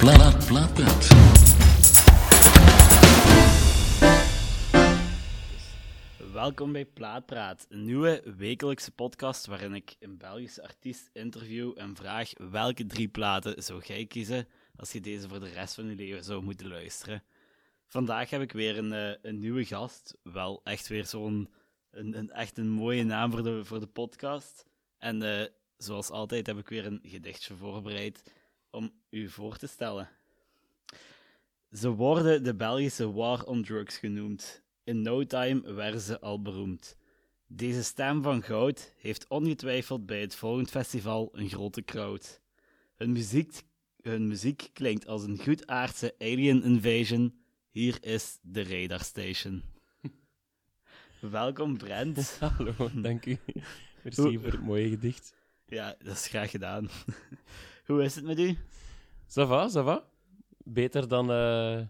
Plaat. Welkom bij Plaatpraat, een nieuwe wekelijkse podcast waarin ik een Belgische artiest interview en vraag welke drie platen zou jij kiezen als je deze voor de rest van je leven zou moeten luisteren. Vandaag heb ik weer een, eh, een nieuwe gast, wel echt weer zo'n een, een, echt een mooie naam voor de, voor de podcast. En eh, zoals altijd heb ik weer een gedichtje voorbereid om u voor te stellen. Ze worden de Belgische War on Drugs genoemd. In no time werden ze al beroemd. Deze stem van goud heeft ongetwijfeld bij het volgend festival een grote crowd. Hun muziek, hun muziek klinkt als een goedaardse alien invasion. Hier is de Radar Station. Welkom Brent. Hallo, dank u. Merci voor het mooie gedicht. Ja, dat is graag gedaan. Hoe is het met u? Ça va, ça va. Beter dan, eh,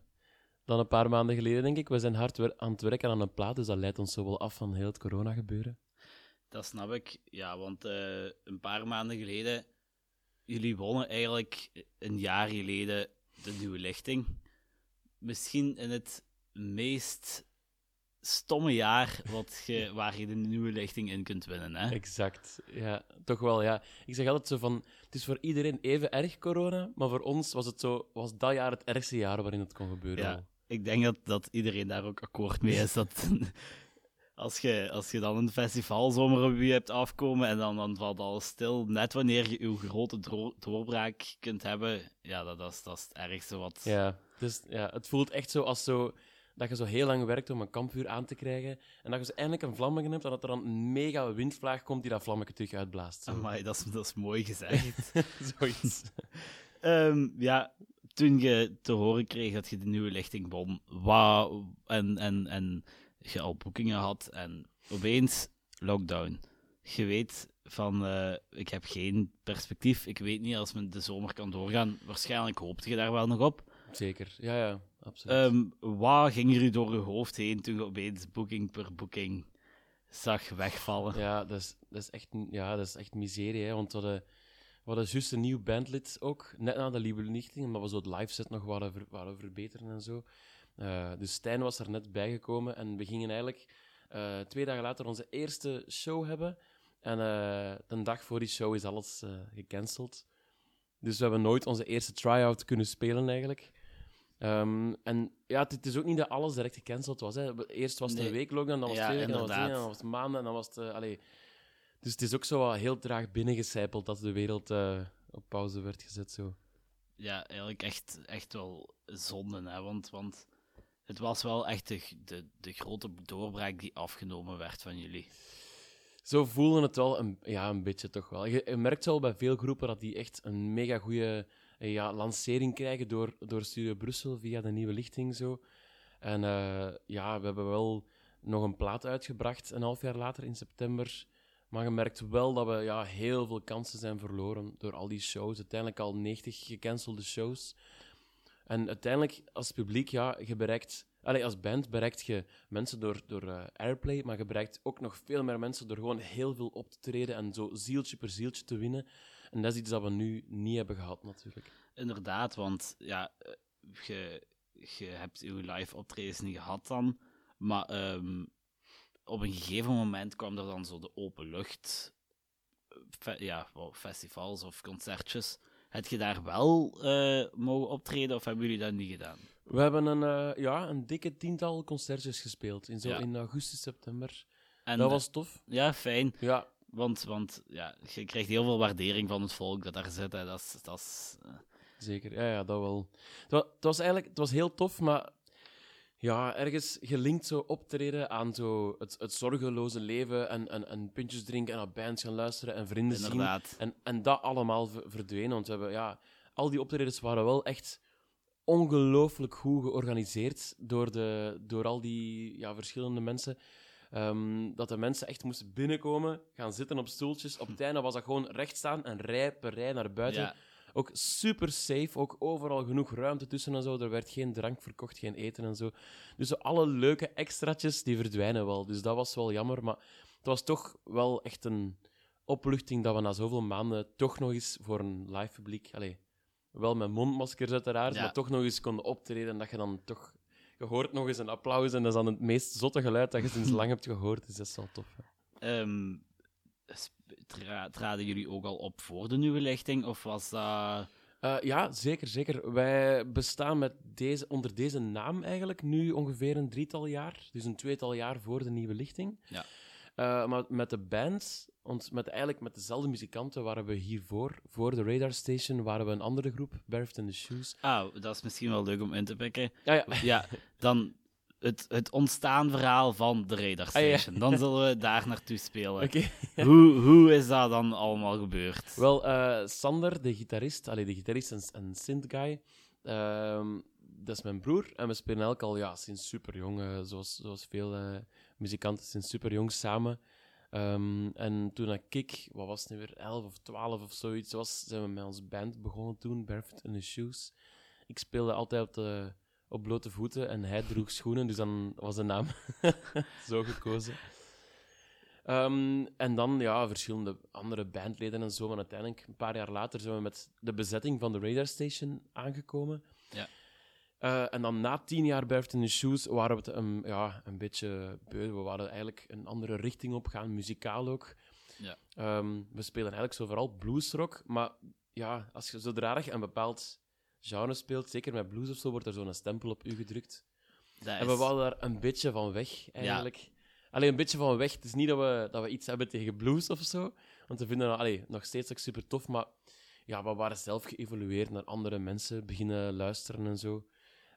dan een paar maanden geleden, denk ik. We zijn hard aan het werken aan een plaat, dus dat leidt ons zo wel af van heel het corona-gebeuren. Dat snap ik. Ja, want eh, een paar maanden geleden, jullie wonnen eigenlijk een jaar geleden de nieuwe lichting. Misschien in het meest stomme jaar wat je, waar je de nieuwe lichting in kunt winnen. Hè? Exact, ja. Toch wel, ja. Ik zeg altijd zo van, het is voor iedereen even erg corona, maar voor ons was, het zo, was dat jaar het ergste jaar waarin het kon gebeuren. Ja. Ik denk dat, dat iedereen daar ook akkoord mee is. Dat als je, als je dan een festivalzomer op je hebt afkomen en dan, dan valt alles stil, net wanneer je je grote doorbraak kunt hebben, ja, dat, dat, is, dat is het ergste wat... Ja, dus ja, het voelt echt zo als zo, dat je zo heel lang werkt om een kampvuur aan te krijgen. En dat je zo eindelijk een vlammetje hebt en dat er dan een mega windvlaag komt die dat vlammetje terug uitblaast. Zo. Amai, dat, is, dat is mooi gezegd. Zoiets. Ehm, ja, toen je te horen kreeg dat je de nieuwe lichting won, wauw, en, en, en je al boekingen had, en opeens lockdown. Je weet van, eh, ik heb geen perspectief, ik weet niet als men de zomer kan doorgaan. Waarschijnlijk hoopte je daar wel nog op. Zeker, ja, ja, absoluut. Ehm wat ging er u door je hoofd heen toen je opeens boeking per boeking zag wegvallen? Ja, dat is, dat is, echt, ja, dat is echt miserie, hè, want we hadden, we hadden juist een nieuw bandlid ook, net na de Lichting, omdat we zo het live set nog waren, ver, waren verbeteren en zo. Eh, dus Stijn was er net bijgekomen en we gingen eigenlijk eh, twee dagen later onze eerste show hebben. En eh, de dag voor die show is alles eh, gecanceld. Dus we hebben nooit onze eerste try-out kunnen spelen eigenlijk. Ehm, en ja, het, het is ook niet dat alles direct gecanceld was. Hè. Eerst was het Nee. een week lockdown, dan was het Ja, twee weken, dan was het dan was het maanden, en dan was het... allee. Dus het is ook zo wat heel traag binnengecijpeld dat de wereld eh, op pauze werd gezet. Zo. ja, eigenlijk echt, echt wel zonde, hè? Want, want het was wel echt de, de, de grote doorbraak die afgenomen werd van jullie. Zo voelde het wel een, ja, een beetje toch wel. Je, je merkt wel bij veel groepen dat die echt een mega goede ja, lancering krijgen door, door Studio Brussel via de nieuwe lichting. Zo. En eh, ja, we hebben wel nog een plaat uitgebracht een half jaar later in september. Maar je merkt wel dat we ja, heel veel kansen zijn verloren door al die shows. Uiteindelijk al 90 gecancelde shows. En uiteindelijk, als publiek, ja, je bereikt... Als band bereikt je mensen door, door eh, airplay, maar je bereikt ook nog veel meer mensen door gewoon heel veel op te treden en zo zieltje per zieltje te winnen. En dat is iets dat we nu niet hebben gehad, natuurlijk. Inderdaad, want ja, eh, je, je hebt uw live optredens niet gehad dan, maar ehm, op een gegeven moment kwam er dan zo de openlucht, eh, ja, festivals of concertjes. Heb je daar wel eh, mogen optreden of hebben jullie dat niet gedaan? We hebben een, ja, een dikke tiental concertjes gespeeld in, zo, Ja. in augustus, september. En, dat was tof. Ja, fijn. Ja, Want, want ja, je krijgt heel veel waardering van het volk dat daar zit. Hè. Dat is, dat is, eh, zeker. Ja, ja, dat wel. Het was, het was eigenlijk het was heel tof, maar ja, ergens gelinkt zo optreden aan zo het, het zorgeloze leven en, en, en puntjes drinken en naar bands gaan luisteren en vrienden zien. En, en dat allemaal verdwenen. Want we hebben, ja, al die optredens waren wel echt ongelooflijk goed georganiseerd door, de, door al die ja, verschillende mensen. Ehm, dat de mensen echt moesten binnenkomen, gaan zitten op stoeltjes. Op het einde was dat gewoon recht staan en rij per rij naar buiten. Ja, Ook super safe, ook overal genoeg ruimte tussen en zo. Er werd geen drank verkocht, geen eten en zo. Dus zo alle leuke extraatjes, die verdwijnen wel. Dus dat was wel jammer, maar het was toch wel echt een opluchting dat we na zoveel maanden toch nog eens voor een live publiek... Allee, Wel met mondmaskers uiteraard, Ja. maar toch nog eens konden optreden. En dat je dan toch... Je hoort nog eens een applaus en dat is dan het meest zotte geluid dat je sinds lang hebt gehoord. Dus dat is wel tof. Ehm, tra- traden jullie ook al op voor de nieuwe lichting? Of was dat... Eh, ja, zeker, zeker. Wij bestaan met deze, onder deze naam eigenlijk nu ongeveer een drietal jaar. Dus een tweetal jaar voor de nieuwe lichting. Ja. Eh, maar met de band, ons, met, eigenlijk met dezelfde muzikanten waren we hiervoor, voor de Radar Station, waren we een andere groep, Barefoot in the Shoes. Ah, dat is misschien wel leuk om in te pikken. Ja, ja. Ja, dan het, het ontstaanverhaal van de Radar Ah, ja. Station. Dan zullen we daar naartoe spelen. Oké. Hoe, hoe is dat dan allemaal gebeurd? Wel, eh, Sander, de gitarist, allee, de gitarist en, en synth-guy, ehm, dat is mijn broer. En we spelen elk al ja, sinds super jong, eh, zoals, zoals veel eh, muzikanten, sinds super jong samen. Ehm, en toen ik, wat was het nu weer, 11 of 12 of zoiets was, zijn we met onze band begonnen toen, Barefoot in the Shoes. Ik speelde altijd op, de, op blote voeten en hij droeg schoenen, dus dan was de naam zo gekozen. Ehm, en dan ja, verschillende andere bandleden en zo. Maar uiteindelijk, een paar jaar later, zijn we met de bezetting van de Radar Station aangekomen. Eh, en dan na tien jaar Barefoot in the Shoes waren we het een, ja, een beetje beu. We waren eigenlijk een andere richting op gaan, muzikaal ook. Ja. Ehm, we spelen eigenlijk zo vooral bluesrock. Maar ja, als je zodra je een bepaald genre speelt, zeker met blues of zo, wordt er zo'n stempel op u gedrukt. En we wouden daar een beetje van weg, eigenlijk. Alleen een beetje van weg. Het is niet dat we, dat we iets hebben tegen blues of zo. Want we vinden dat allee, nog steeds ook super tof. Maar ja, we waren zelf geëvolueerd naar andere mensen, beginnen luisteren en zo.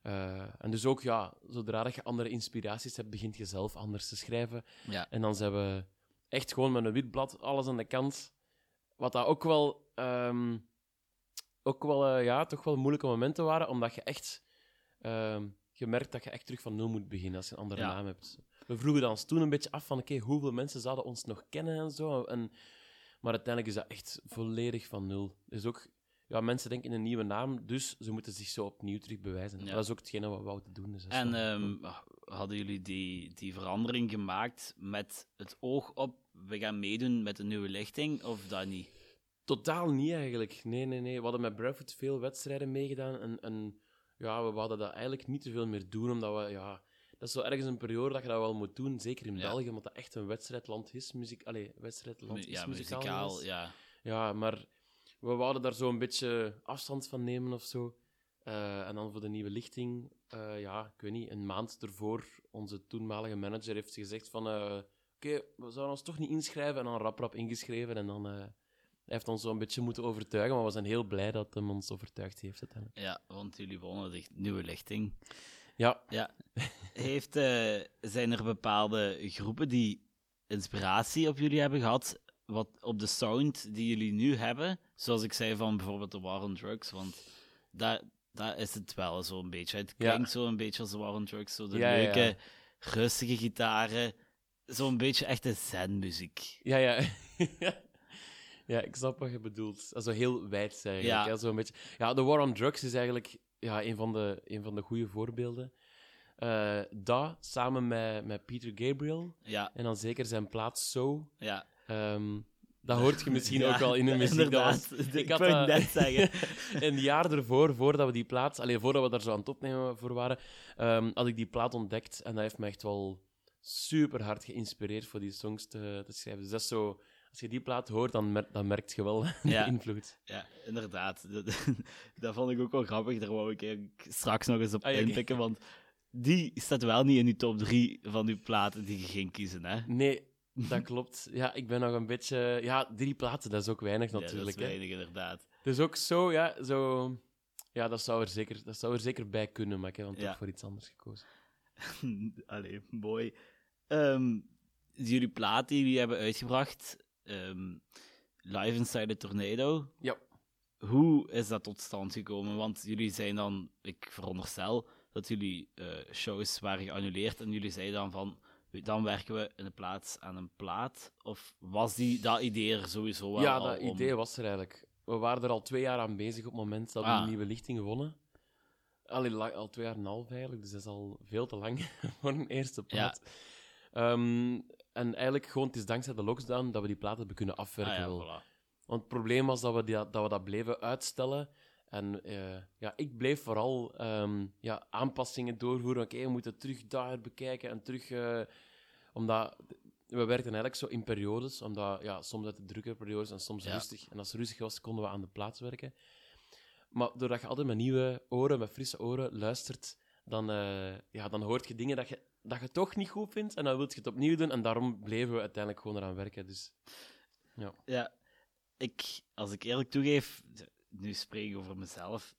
Eh, en dus ook, ja, zodra dat je andere inspiraties hebt, begint je zelf anders te schrijven. Ja. En dan zijn we echt gewoon met een wit blad, alles aan de kant. Wat dat ook wel, ehm, ook wel eh, ja, toch wel moeilijke momenten waren, omdat je echt ehm, je merkt dat je echt terug van nul moet beginnen als je een andere Ja. naam hebt. We vroegen ons toen een beetje af van, oké, hoeveel mensen zouden ons nog kennen en zo. En, maar uiteindelijk is dat echt volledig van nul. Dus ook, ja, mensen denken in een nieuwe naam, dus ze moeten zich zo opnieuw terug bewijzen. Ja. Dat is ook hetgene wat we wouden doen. Dus En ehm, hadden jullie die, die verandering gemaakt met het oog op we gaan meedoen met de nieuwe lichting, of dat niet? Totaal niet eigenlijk. Nee, nee, nee. We hadden met Barefoot veel wedstrijden meegedaan. En, en ja, we wouden dat eigenlijk niet te veel meer doen, omdat we, ja... Dat is zo ergens een periode dat je dat wel moet doen, zeker in Ja. België, omdat dat echt een wedstrijdland is. Muziek, allee, wedstrijdland is ja, muzikaal. muzikaal, is. ja. Ja, maar we wouden daar zo een beetje afstand van nemen of zo. Eh, en dan voor de nieuwe lichting, eh, ja, ik weet niet, een maand ervoor, onze toenmalige manager heeft gezegd van, eh, oké, we zouden ons toch niet inschrijven. En dan rap rap ingeschreven en dan... hij heeft ons zo een beetje moeten overtuigen, maar we zijn heel blij dat hij ons overtuigd heeft uiteindelijk. Ja, want jullie wonnen de nieuwe lichting. Ja, Ja. Heeft, zijn er bepaalde groepen die inspiratie op jullie hebben gehad, wat, op de sound die jullie nu hebben? Zoals ik zei van bijvoorbeeld de War on Drugs, want daar, daar is het wel zo'n beetje. Het Ja. klinkt zo een beetje als de War on Drugs, zo de Ja, ja, ja. leuke, rustige gitaren, zo'n beetje echte zen-muziek. ja, ja. ja, ik snap wat je bedoelt. Also heel wijd eigenlijk. Ja. Zo een beetje. ja, de War on Drugs is eigenlijk ja, een, van de, een van de goede voorbeelden. Eh dat, samen met, met Peter Gabriel, Ja, en dan zeker zijn plaat So, ja. Ehm, dat hoort je misschien Ja, ook wel in de muziek. Dat was, ik, had dat- net zeggen. een jaar ervoor, voordat we die plaat, alleen voordat we daar zo aan het opnemen voor waren, ehm, had ik die plaat ontdekt. En dat heeft me echt wel super hard geïnspireerd voor die songs te, te schrijven. Dus dat is zo, als je die plaat hoort, dan, mer dan merk je wel de Ja. invloed. Ja, inderdaad. Dat, dat vond ik ook wel grappig. Daar wou ik straks nog eens op Ah, inpikken, want die staat wel niet in uw top 3 van uw platen die je ging kiezen, hè? Nee, dat klopt. Ja, ik ben nog een beetje... Ja, drie platen, dat is ook weinig Ja, natuurlijk. dat is hè. weinig, inderdaad. Dus ook zo, ja, zo... Ja, dat zou er zeker, dat zou er zeker bij kunnen, maar ik heb dan Ja. toch voor iets anders gekozen. Allee, mooi. Ehm, jullie plaat die jullie hebben uitgebracht, ehm, Live Inside the Tornado, Ja. hoe is dat tot stand gekomen? Want jullie zijn dan, ik veronderstel, dat jullie eh, shows waren geannuleerd en jullie zeiden dan van, dan werken we in de plaats aan een plaat? Of was die, dat idee er sowieso wel Ja, al dat om? idee was er eigenlijk. We waren er al twee jaar aan bezig op het moment dat we Ah. een nieuwe lichting wonnen. Allee, al twee jaar en een half eigenlijk, dus dat is al veel te lang voor een eerste plaat. Ehm, en eigenlijk gewoon, het is dankzij de lockdown dat we die plaat hebben kunnen Ah, afwerken. ja, wel. voilà. Want het probleem was dat we, die, dat we dat bleven uitstellen. En eh, ja, ik bleef vooral ehm, ja, aanpassingen doorvoeren. Oké, we moeten terug daar bekijken en terug... eh, omdat we werkten eigenlijk zo in periodes, omdat ja, soms uit de drukke periodes en soms Ja. rustig. En als het rustig was, konden we aan de plaats werken. Maar doordat je altijd met nieuwe oren, met frisse oren luistert, dan, eh, ja, dan hoort je dingen dat je, dat je toch niet goed vindt en dan wil je het opnieuw doen. En daarom bleven we uiteindelijk gewoon eraan werken. Dus Ja, ik, als ik eerlijk toegeef, nu spreek ik over mezelf.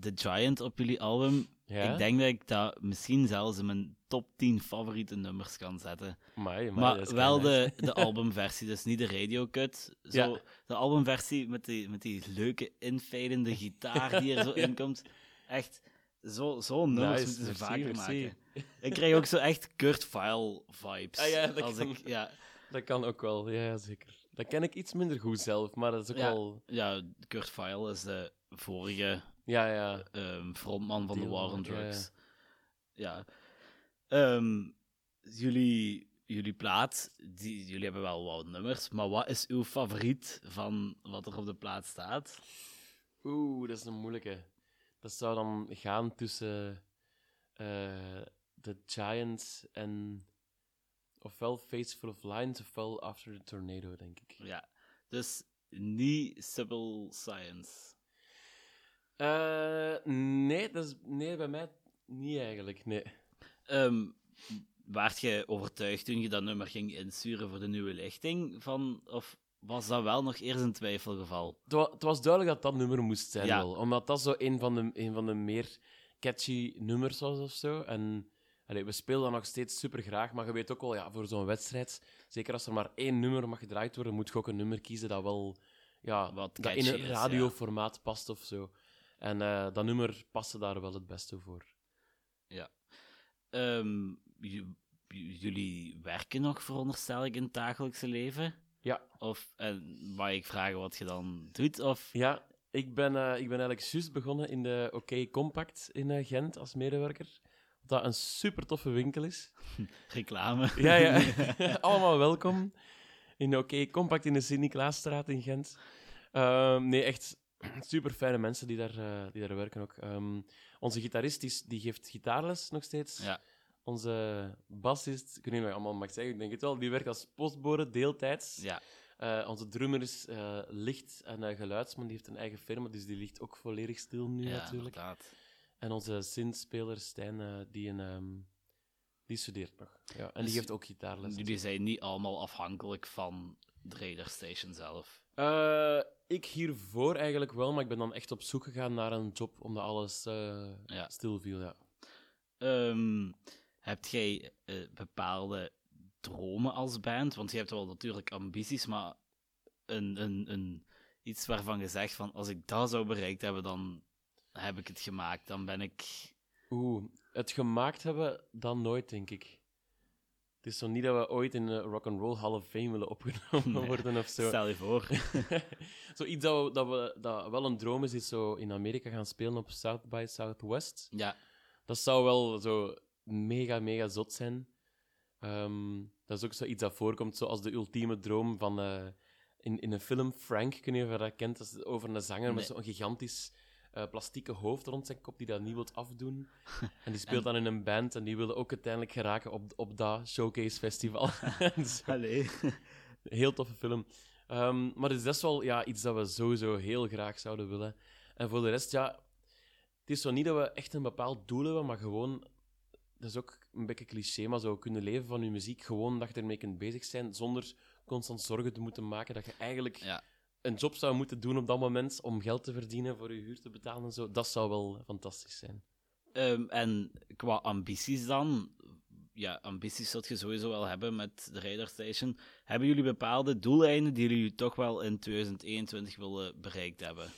The Giant op jullie album, ja, ik denk dat ik dat misschien zelfs in mijn top 10 favoriete nummers kan zetten. Amai, amai, maar wel de, de albumversie, dus niet de radiocut. Zo, Ja. De albumversie met die, met die leuke infadende gitaar die er zo in komt. Echt, zo- zo'n nummers Nice, moeten ze vaker merci. maken. Ik krijg ook zo echt Kurt Vile vibes. Ah ja, dat als kan. ik, ja, Dat kan ook wel, ja, ja, zeker. Dat ken ik iets minder goed zelf, maar dat is ook Ja. wel... ja, Kurt Vile is de vorige Ja, ja. ehm, frontman van de War on ja, ja. Drugs. Ja. Ehm, jullie, jullie plaat, die, jullie hebben wel wat nummers, maar wat is uw favoriet van wat er op de plaat staat? Oeh, dat is een moeilijke. Dat zou dan gaan tussen eh The Giants en ofwel Face Full of Lines ofwel After the Tornado, denk ik. Ja, dus niet Civil Science. Eh, nee, dat is, nee, bij mij niet eigenlijk, nee. Ehm waart je overtuigd toen je dat nummer ging insturen voor de nieuwe lichting? Van, of was dat wel nog eerst een twijfelgeval? Het, wa- het was duidelijk dat dat nummer moest zijn, Ja. wel. Omdat dat zo een van de, een van de meer catchy nummers was of zo. En allee, we spelen dat nog steeds super graag, maar je weet ook wel, ja, voor zo'n wedstrijd, zeker als er maar één nummer mag gedraaid worden, moet je ook een nummer kiezen dat wel ja, Wat dat in een ja. radioformaat past of zo. En eh, dat nummer paste daar wel het beste voor. Ehm, j- j- jullie werken nog, veronderstel ik, in het dagelijkse leven? Ja. Of, en mag ik vragen wat je dan doet? Of, Ja, ik ben, eh, ik ben eigenlijk juist begonnen in de OK Compact in eh, Gent als medewerker. Dat een super toffe winkel is. reclame? Ja, ja. Allemaal welkom in de OK Compact in de Sint-Niklaasstraat in Gent. Ehm, nee, echt super fijne mensen die daar, eh, die daar werken ook. Ehm, onze gitarist is- die geeft gitaarles nog steeds. Ja. Onze bassist, ik weet niet wat ik allemaal mag zeggen, ik denk het wel, die werkt als postbode deeltijds. Ja, Eh, onze drummer is eh, licht- en geluidsman, die heeft een eigen firma, dus die ligt ook volledig stil nu ja natuurlijk. inderdaad. En onze synth-speler Stijn, eh, die, een, ehm, die studeert nog. Ja, en Dus die geeft ook gitaarles. Jullie zijn niet allemaal afhankelijk van de Radar Station zelf. Eh, ik hiervoor eigenlijk wel, maar ik ben dan echt op zoek gegaan naar een job, omdat alles eh Ja. stil viel. Ja. Ehm heb jij bepaalde dromen als band? Want je hebt wel natuurlijk ambities, maar een, een, een, iets waarvan je zegt van als ik dat zou bereikt hebben, dan heb ik het gemaakt. Dan ben ik... Oeh, het gemaakt hebben, dan nooit, denk ik. Het is zo niet dat we ooit in de Rock and Roll Hall of Fame willen opgenomen Nee. worden of zo. Stel je voor. Zoiets dat, we, dat, we, dat wel een droom is, is zo in Amerika gaan spelen op South by Southwest. ja, Dat zou wel zo mega, mega zot zijn. Ehm, dat is ook zoiets dat voorkomt, zoals de ultieme droom van... eh, in, in een film, Frank, kun je dat kent, dat is over een zanger met zo'n gigantisch eh plastieke hoofd rond zijn kop, die dat niet wil afdoen. En die speelt dan in een band en die wilde ook uiteindelijk geraken op, op dat showcase festival. Dus, allee. heel toffe film. Ehm, maar het is best wel ja, iets dat we sowieso heel graag zouden willen. En voor de rest, ja, het is zo niet dat we echt een bepaald doel hebben, maar gewoon, dat is ook een beetje cliché, maar zo kunnen leven van je muziek, gewoon dat je ermee kunt bezig zijn, zonder constant zorgen te moeten maken dat je eigenlijk Ja. Een job zou moeten doen op dat moment om geld te verdienen voor je huur te betalen en zo. Dat zou wel fantastisch zijn. Ehm, en qua ambities dan? Ja, ambities zult je sowieso wel hebben met de Radar Station. Hebben jullie bepaalde doeleinden die jullie toch wel in 2021 willen bereikt hebben?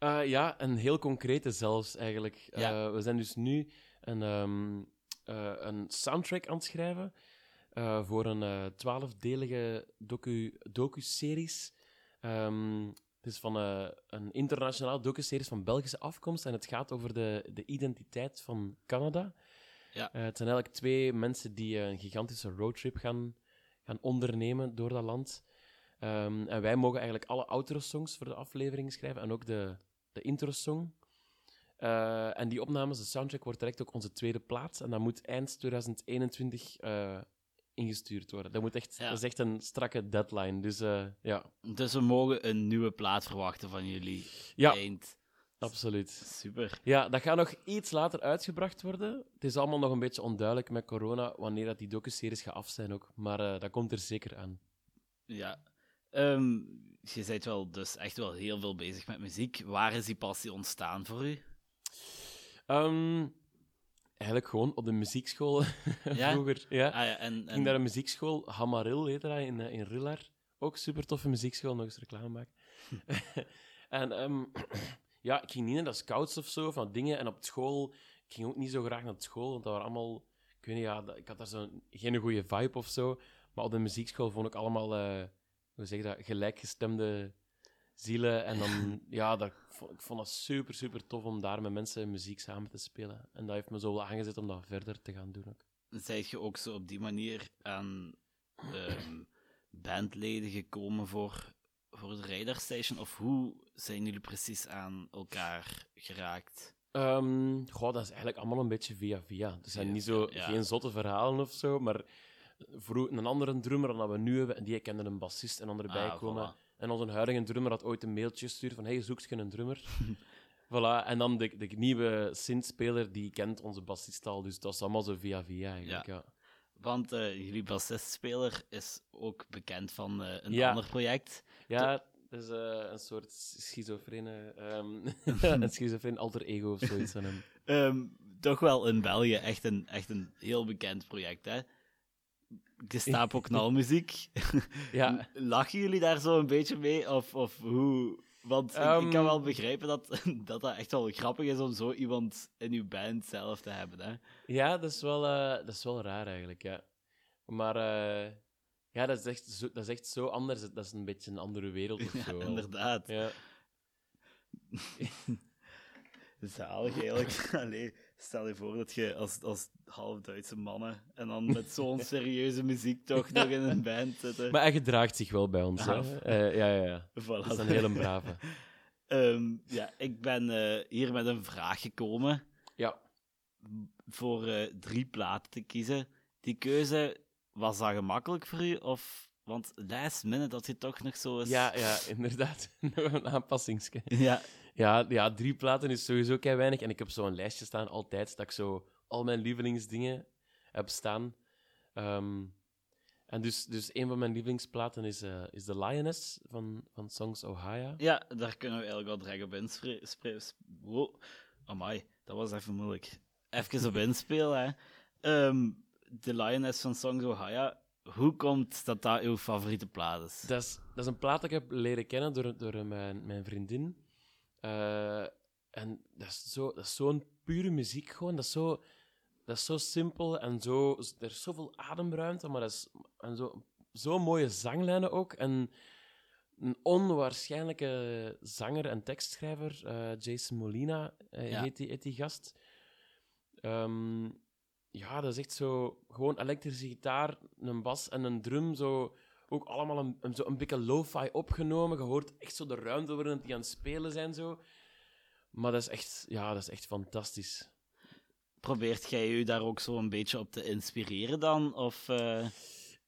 Eh, ja, een heel concrete zelfs eigenlijk. Ja. Eh, we zijn dus nu een, ehm, eh, een soundtrack aan het schrijven voor een twaalfdelige docu, docu-series. Ehm, het is van eh, een internationale docu-series van Belgische afkomst en het gaat over de, de identiteit van Canada. Ja. Eh, het zijn eigenlijk twee mensen die eh, een gigantische roadtrip gaan, gaan ondernemen door dat land. Ehm, en wij mogen eigenlijk alle outro-songs voor de aflevering schrijven en ook de, de intro-song. En die opnames, de soundtrack, wordt direct ook onze tweede plaat. En dat moet eind 2021 eh, ingestuurd worden. Dat, moet echt, Ja. dat is echt een strakke deadline. Dus eh, ja, Dus we mogen een nieuwe plaat verwachten van jullie. Ja. Eind. absoluut. Super. Ja, dat gaat nog iets later uitgebracht worden. Het is allemaal nog een beetje onduidelijk met corona wanneer dat die docuseries gaat af zijn ook. Maar eh, dat komt er zeker aan. Ja. Ehm, je bent wel dus echt wel heel veel bezig met muziek. Waar is die passie ontstaan voor u? Ehm, eigenlijk gewoon op de muziekschool Ja? vroeger. Ja. Ah ja, en, Ik ging en naar een muziekschool, Hamaril heette dat, in, eh, in Rillard. Ook super toffe muziekschool, nog eens reclame maken. en ehm, ja, ik ging niet naar de scouts of zo, van dingen. En op school, ik ging ook niet zo graag naar school, want dat waren allemaal... Ik weet niet, ja, ik had daar zo geen goede vibe of zo. Maar op de muziekschool vond ik allemaal, eh, hoe zeg je dat, gelijkgestemde zielen. En dan, ja, dat, ik vond, dat super, super tof om daar met mensen muziek samen te spelen. En dat heeft me zo wel aangezet om dat verder te gaan doen ook. zijt je ook zo op die manier aan ehm, bandleden gekomen voor, voor de Radar Station? Of hoe zijn jullie precies aan elkaar geraakt? Ehm goh, dat is eigenlijk allemaal een beetje via via. Er zijn niet zo, ja. geen zotte verhalen of zo, maar vroeg, een andere drummer dan dat we nu hebben, en die kende een bassist en erbij Ah, komen. voilà. En onze huidige drummer had ooit een mailtje gestuurd van hey, zoekt je een drummer? voilà, en dan de, de nieuwe synth-speler, die kent onze bassist al, dus dat is allemaal zo via via eigenlijk, ja. Want eh, jullie bassistspeler is ook bekend van eh, een Ja. ander project. Ja, is eh, een soort schizofrene, ehm een schizofreen alter ego of zoiets van hem. Ehm, toch wel in België echt een, echt een heel bekend project, hè? Gestapo knalmuziek. Ja. Lachen jullie daar zo een beetje mee? Of, of hoe... Want ik- ik, kan Ehm. wel begrijpen dat, dat dat echt wel grappig is om zo iemand in uw band zelf te hebben, hè? Ja, dat is wel, eh, dat is wel raar eigenlijk, ja. Maar eh, ja, dat is, echt zo, dat is echt zo anders. Dat is een beetje een andere wereld of Ja, zo. wel. inderdaad. Ja. Zalig eigenlijk. Allee, stel je voor dat je als, als half Duitse mannen en dan met zo'n serieuze muziek toch nog in een band zitten. Maar hij gedraagt zich wel bij ons. hè. Ah. Eh, ja, ja, ja. Voilà. Dat is een hele brave. Ehm, ja, ik ben eh, hier met een vraag gekomen Ja. voor eh, drie platen te kiezen. Die keuze, was dat gemakkelijk voor u? Of, want last minute dat je toch nog zo is... Ja, ja, inderdaad. Nog een aanpassingsje. ja. Ja, ja, drie platen is sowieso kei weinig. En ik heb zo'n lijstje staan altijd dat ik zo al mijn lievelingsdingen heb staan. Ehm, en dus, dus een van mijn lievelingsplaten is, eh, is The Lioness van, van Songs Ohio. ja, daar kunnen we eigenlijk wel direct op inspelen. Wow. Amai, dat was even moeilijk. Even op inspelen, hè. Ehm, The Lioness van Songs Ohio. Hoe komt dat dat uw favoriete plaat is? Dat is, dat is een plaat dat ik heb leren kennen door, door mijn, mijn vriendin. Eh, en dat is zo- dat is zo'n pure muziek gewoon. Dat is zo, dat is zo simpel en zo, er is zoveel ademruimte, maar dat is en zo, zo mooie zanglijnen ook. En een onwaarschijnlijke zanger en tekstschrijver, eh, Jason Molina, eh, Ja. heet, die, heet die gast. Ehm, ja, dat is echt zo gewoon elektrische gitaar, een bas en een drum, zo ook allemaal een, een, zo een beetje lo-fi opgenomen. Je hoort echt zo de ruimte waarin die aan het spelen zijn. Zo. Maar dat is echt, ja, dat is echt fantastisch. Probeert jij u daar ook zo een beetje op te inspireren dan? Of, eh,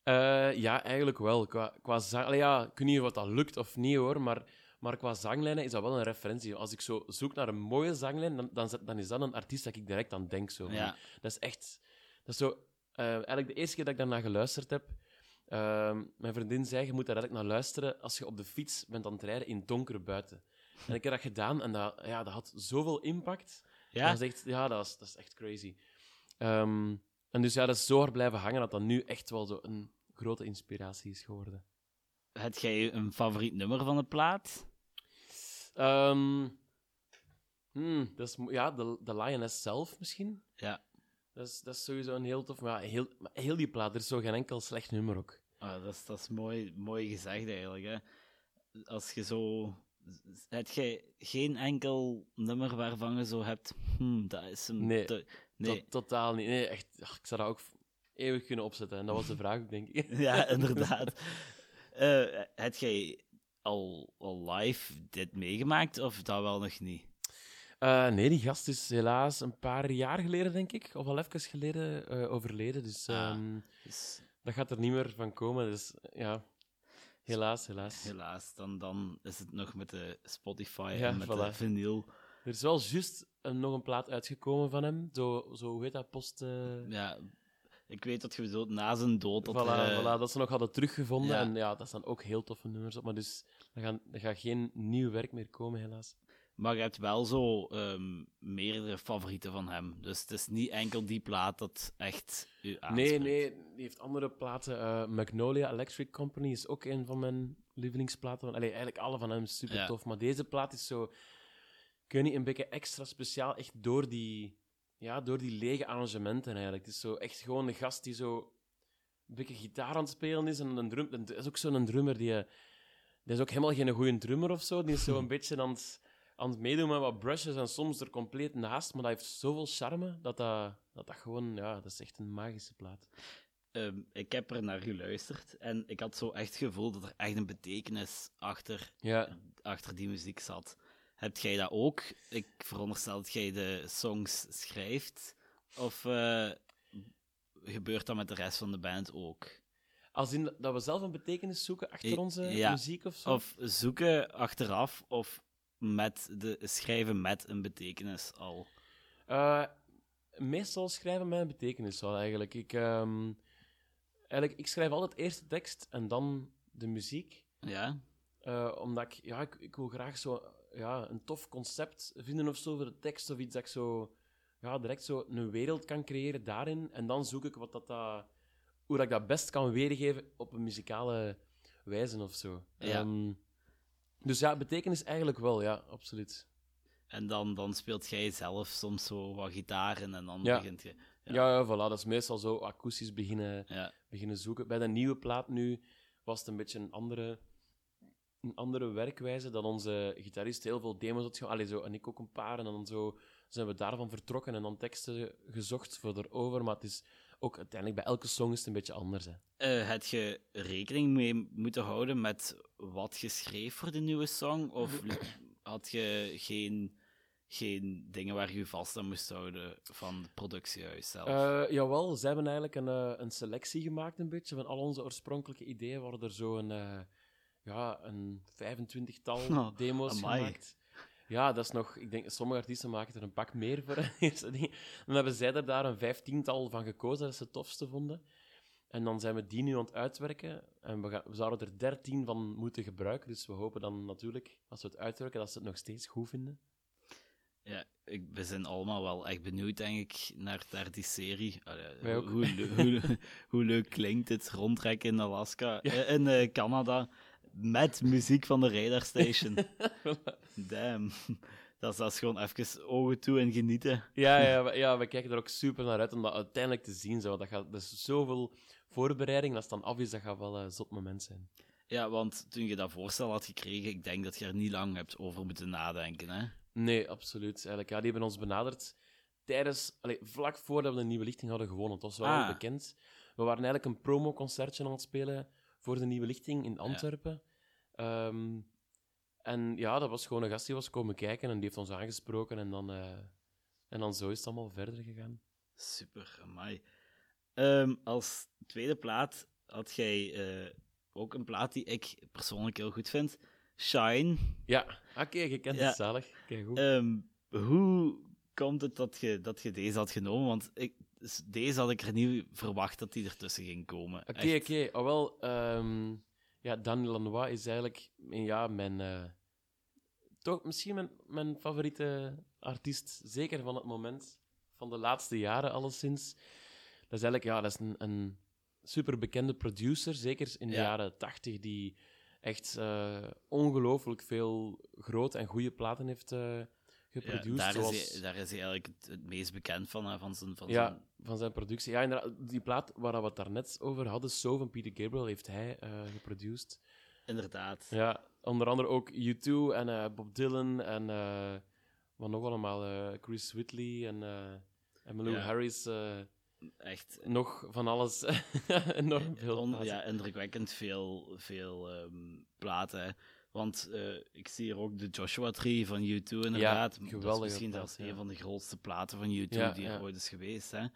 Eh, ja, eigenlijk wel. Qua, qua. Allee, ja, ik weet niet of dat lukt of niet, hoor. Maar, maar qua zanglijnen is dat wel een referentie. Als ik zo zoek naar een mooie zanglijn, dan, dan, dan is dat een artiest dat ik direct aan denk. Zo. ja. Dat is echt... Dat is zo... eh, eigenlijk de eerste keer dat ik daarna geluisterd heb... ehm, mijn vriendin zei, je moet daar eigenlijk naar luisteren als je op de fiets bent aan het rijden in het donker buiten. En ik heb dat gedaan en dat, ja, dat had zoveel impact. Ja? Dat is echt, ja, dat is, dat is echt crazy. Ehm, en dus ja, dat is zo hard blijven hangen dat dat nu echt wel zo een grote inspiratie is geworden. Heb jij een favoriet nummer van de plaat? Hmm, dat is, mo- ja, de, de Lioness zelf misschien. Ja. Dat is, dat is sowieso een heel tof... Maar ja, heel, maar heel die plaat, er is zo geen enkel slecht nummer ook. Ah, dat is, dat is mooi, mooi gezegd eigenlijk. Hè? Als je zo. Heb jij geen enkel nummer waarvan je zo hebt. Hmm, dat is een. Nee. te- nee. Tot- totaal niet. Nee, echt. ach, ik zou dat ook eeuwig kunnen opzetten. En dat was de vraag denk ik. Ja, inderdaad. Eh heb jij al, al live dit meegemaakt, of dat wel nog niet? Eh, nee, die gast is helaas een paar jaar geleden, denk ik, of al even geleden eh, overleden. Dus Ah. ehm, Dus dat gaat er niet meer van komen. Dus ja, helaas, helaas. helaas, dan, dan is het nog met de Spotify Ja, en met voilà. de vinyl. Er is wel juist nog een plaat uitgekomen van hem. Zo, zo hoe heet dat? Post. eh, Ja, ik weet dat je bedoelt, na zijn dood... Dat, voilà, er, eh, voilà, dat ze nog hadden teruggevonden. ja. En ja, dat staan ook heel toffe nummers op. Maar dus, er, gaan, er gaat geen nieuw werk meer komen, helaas. Maar je hebt wel zo ehm, meerdere favorieten van hem. Dus het is niet enkel die plaat dat echt u aanspreekt. Nee, nee, die heeft andere platen. Eh, Magnolia Electric Company is ook een van mijn lievelingsplaten. Van, allee, eigenlijk alle van hem super Ja. tof. Maar deze plaat is zo, weet niet, een beetje extra speciaal. Echt door die, ja, door die lege arrangementen eigenlijk. Het is zo echt gewoon een gast die zo een beetje gitaar aan het spelen is. En een drum, het is ook zo'n drummer die, eh, die is ook helemaal geen goede drummer of zo. Die is zo een beetje aan het, aan het meedoen met wat brushes en soms er compleet naast. Maar dat heeft zoveel charme dat dat, dat, dat gewoon, ja, dat is echt een magische plaat. Ehm, ik heb er naar geluisterd en ik had zo echt het gevoel dat er echt een betekenis achter, Ja. achter die muziek zat. Heb jij dat ook? Ik veronderstel dat jij de songs schrijft. Of eh, gebeurt dat met de rest van de band ook? Als in dat we zelf een betekenis zoeken achter onze ja. muziek of zo? Of zoeken achteraf of met de, schrijven met een betekenis al? Eh, meestal schrijven mij een betekenis wel, eigenlijk. Ik, ehm, eigenlijk. ik schrijf altijd eerst de tekst en dan de muziek. Ja? Eh, omdat ik, ja, ik, ik wil graag zo, ja, een tof concept vinden of zo voor de tekst of iets dat ik zo ja, direct zo een wereld kan creëren daarin. En dan zoek ik wat dat, dat, hoe dat ik dat best kan weergeven op een muzikale wijze of zo. Ja. Ehm, dus ja, betekenis eigenlijk wel, ja, absoluut. En dan, dan speelt jij zelf soms zo wat gitaren en dan Ja. begint je... Ja. Ja, ja, voilà, dat is meestal zo akoestisch beginnen, beginnen zoeken. Bij de nieuwe plaat nu was het een beetje een andere, een andere werkwijze, dat onze gitarist heel veel demos had. Allee, zo, en ik ook een paar, en dan zo zijn we daarvan vertrokken en dan teksten gezocht voor erover. Maar het is ook uiteindelijk bij elke song is het een beetje anders. Hè. Eh had je rekening mee moeten houden met wat je schreef voor de nieuwe song? Of had je geen, geen dingen waar je vast aan moest houden van het productiehuis zelf? Eh, jawel, ze hebben eigenlijk een, eh, een selectie gemaakt, een beetje. Van al onze oorspronkelijke ideeën worden er zo een, ja, een 25-tal Oh, demo's amai. gemaakt. Ja, dat is nog... Ik denk, sommige artiesten maken er een pak meer voor. eerste ding. Dan hebben zij er daar een vijftiental van gekozen dat ze het tofste vonden. En dan zijn we die nu aan het uitwerken. En we, gaan, we zouden er dertien van moeten gebruiken. Dus we hopen dan natuurlijk, als we het uitwerken, dat ze het nog steeds goed vinden. Ja, ik, we zijn allemaal wel echt benieuwd, denk ik, naar, naar die serie. Allee, Wij ook. Hoe, hoe, hoe, hoe leuk klinkt het rondtrekken in Alaska, eh, in eh, Canada, met muziek van de Radar Station. Damn. Dat is, dat is gewoon even ogen toe en genieten. Ja, ja, we, ja, we kijken er ook super naar uit om dat uiteindelijk te zien. Zo. Dat, gaat, dat is zoveel voorbereiding. Als het dan af is, dat gaat wel een zot moment zijn. Ja, want toen je dat voorstel had gekregen, ik denk dat je er niet lang hebt over moeten nadenken. Hè? Nee, absoluut. Eigenlijk, ja, die hebben ons benaderd tijdens, allee, vlak voordat we de nieuwe lichting hadden gewonnen. Het was wel Ah. bekend. We waren eigenlijk een promoconcertje aan het spelen voor de nieuwe lichting in Antwerpen. Ehm, en ja, dat was gewoon een gast die was komen kijken en die heeft ons aangesproken. En dan, eh, en dan zo is het allemaal verder gegaan. Super, amai. Ehm, als tweede plaat had jij eh, ook een plaat die ik persoonlijk heel goed vind. Shine. Ja, oké, je kent Ja. het zalig. Kijk goed. Ehm, hoe komt het dat je, dat je deze had genomen? Want ik, s- deze had ik er niet verwacht dat die ertussen ging komen. Oké, oké. Oh, wel, ehm, ja, Daniel Lanois is eigenlijk ja, mijn, eh, toch misschien mijn, mijn favoriete artiest, zeker van het moment, van de laatste jaren alleszins. Dat is eigenlijk ja, dat is een, een super bekende producer, zeker in de Ja. jaren tachtig, die echt eh, ongelooflijk veel grote en goede platen heeft eh Ja, geproduceerd. daar, zoals... is hij, daar is hij eigenlijk het, het meest bekend van, hè, van zijn... Van Ja, zijn van zijn productie. Ja, inderdaad, die plaat waar we het daarnet over hadden, So van Peter Gabriel, heeft hij eh geproduceerd. inderdaad. Ja, onder andere ook U2 en eh, Bob Dylan en eh, wat nog allemaal, eh, Chris Whitley en uh, Emmylou Ja. Harris. eh, Echt nog van alles. Enorm veel. on- ja, indrukwekkend veel, veel ehm, platen. Want eh, ik zie hier ook de Joshua Tree van U2 inderdaad. dat is misschien zelfs ja. een van de grootste platen van U2 Ja, die er ja. ooit is geweest. Hè.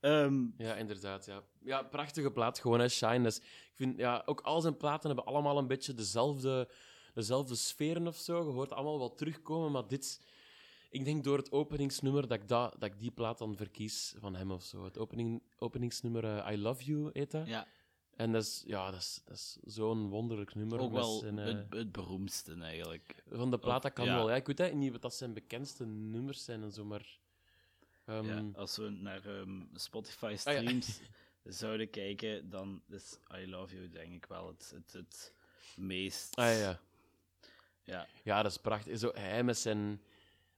Ehm, Ja, inderdaad. Ja, ja prachtige plaat, gewoon hè, Shine. Dus ik vind, ja, ook al zijn platen hebben allemaal een beetje dezelfde, dezelfde sferen of zo. Je hoort allemaal wel terugkomen, maar dit... Ik denk door het openingsnummer dat ik, dat, dat ik die plaat dan verkies van hem of zo. Het opening, openingsnummer eh, I Love You heet dat. ja, En dat is, ja, dat is, dat is zo'n wonderlijk nummer. ook wel zijn, eh, het, het beroemdste eigenlijk. van de plaat, dat kan ja. wel. Ja, ik weet eigenlijk niet wat dat zijn bekendste nummers zijn en zo, maar... ehm, Ja, als we naar ehm, Spotify ja. streams zouden kijken, dan is I Love You denk ik wel het, het, het meest... Ah ja. Ja, Ja, dat is prachtig. Zo, hij met zijn,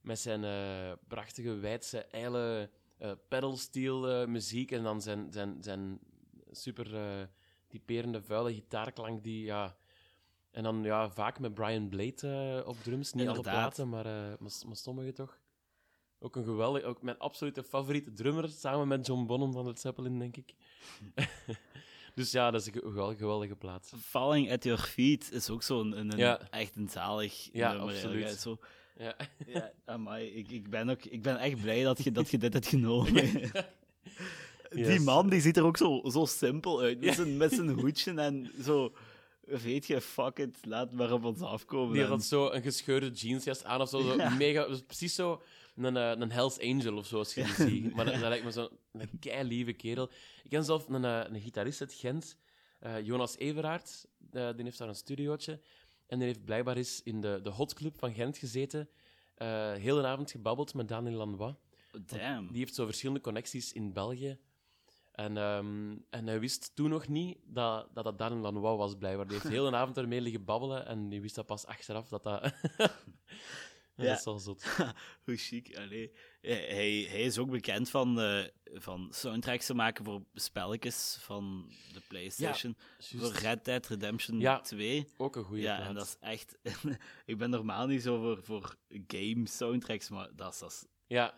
met zijn eh, prachtige, wijdse, ijle eh pedalsteel muziek en dan zijn, zijn, zijn super typerende, vuile gitaarklank die, ja... En dan ja, vaak met Brian Blade eh, op drums. Niet alle Inderdaad. platen, maar, eh, maar, maar sommige toch. Ook een geweldig... Ook mijn absolute favoriete drummer, samen met John Bonham van het Zeppelin, denk ik. dus ja, dat is een geweldige, geweldige plaat. Falling at Your Feet is ook zo'n een, een- Ja. echt een zalig Ja, nummer. absoluut. Zo, Ja. ja, amai, ik, ik, ben ook, ik ben echt blij dat je, dat je dit hebt genomen. Die man die ziet er ook zo, zo simpel uit, met zijn, met zijn hoedje en zo... Weet je, fuck it, laat maar op ons afkomen. Die En- had zo een gescheurde jeansjas aan of zo. zo Ja. mega, precies zo een, eh, een Hells Angel of zo, als je die ziet. Maar dat, dat lijkt me zo'n kei lieve kerel. Ik ken zelf een, eh, een gitarist uit Gent, eh, Jonas Everaert. eh, die heeft daar een studiootje. En die heeft blijkbaar eens in de, de Hot Club van Gent gezeten. eh heel de avond gebabbeld met Daniel Lanois. Damn. Die heeft zo verschillende connecties in België. En, ehm, en hij wist toen nog niet dat dat, dat Daniel Lanois was, blijkbaar. Die heeft heel de avond ermee liggen babbelen en die wist dat pas achteraf dat dat... ja. Dat is wel zot. Hoe chic, allee. Hij, hij- is ook bekend van, eh, van soundtracks te maken voor spelletjes van de PlayStation. voor. Red Dead Redemption Ja, 2. Ook een goede Ja, en dat is echt... ik ben normaal niet zo voor, voor game soundtracks, maar dat is... Dat is Ja,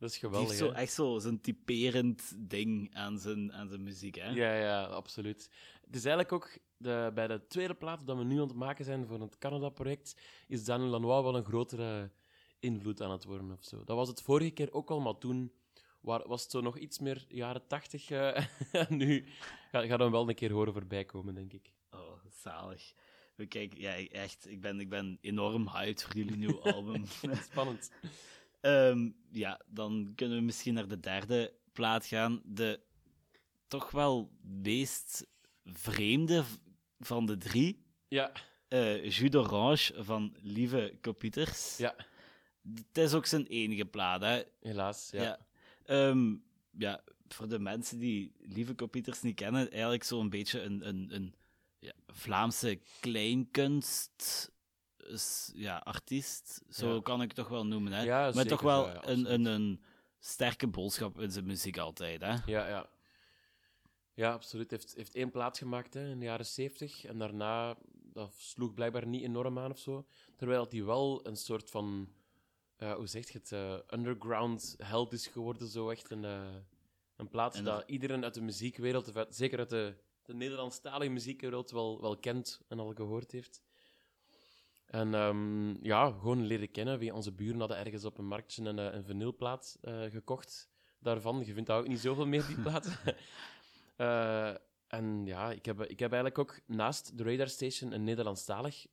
dat is die geweldig. heeft zo, echt zo zijn typerend ding aan zijn, aan zijn muziek, hè? Ja, ja, absoluut. Het is eigenlijk ook de, bij de tweede plaat dat we nu aan het maken zijn voor het Canada-project, is Daniel Lanois wel een grotere invloed aan het worden of zo. Dat was het vorige keer ook al, maar toen waar, was het zo nog iets meer jaren tachtig. eh, nu ga, ga dan wel een keer horen voorbij komen, denk ik. Oh, zalig. We kijken, ja, echt, ik ben, ik ben enorm hyped voor jullie nieuwe album. Spannend. Ehm, ja, dan kunnen we misschien naar de derde plaat gaan. De toch wel meest vreemde van de drie. Ja, eh Jus d'Orange van Lieve Computers. ja, Het is ook zijn enige plaat, hè. helaas. Ja. Ja. Ehm, ja, voor de mensen die Lieve Computers niet kennen, eigenlijk zo'n beetje een, een, een ja, Vlaamse kleinkunst ja, artiest. Zo Ja. kan ik het toch wel noemen, hè. Ja, maar toch wel ja, een, een, een sterke boodschap in zijn muziek altijd, hè. Ja, ja. Ja, absoluut. Heeft, heeft één plaat gemaakt hè, in de jaren zeventig. En daarna, dat sloeg blijkbaar niet enorm aan of zo. Terwijl hij wel een soort van, eh, hoe zeg je het, eh, underground held is geworden. Zo echt een, eh, een plaat En dat dat- iedereen uit de muziekwereld, zeker uit de, de Nederlandstalige muziekwereld, wel, wel kent en al gehoord heeft. En ehm, ja, gewoon leren kennen. Via onze buren hadden ergens op een marktje een, eh, een vinylplaat eh, gekocht daarvan. Je vindt daar ook niet zoveel meer, die platen. Eh, en ja, ik heb, ik heb eigenlijk ook naast de Radar Station een Nederlandstalig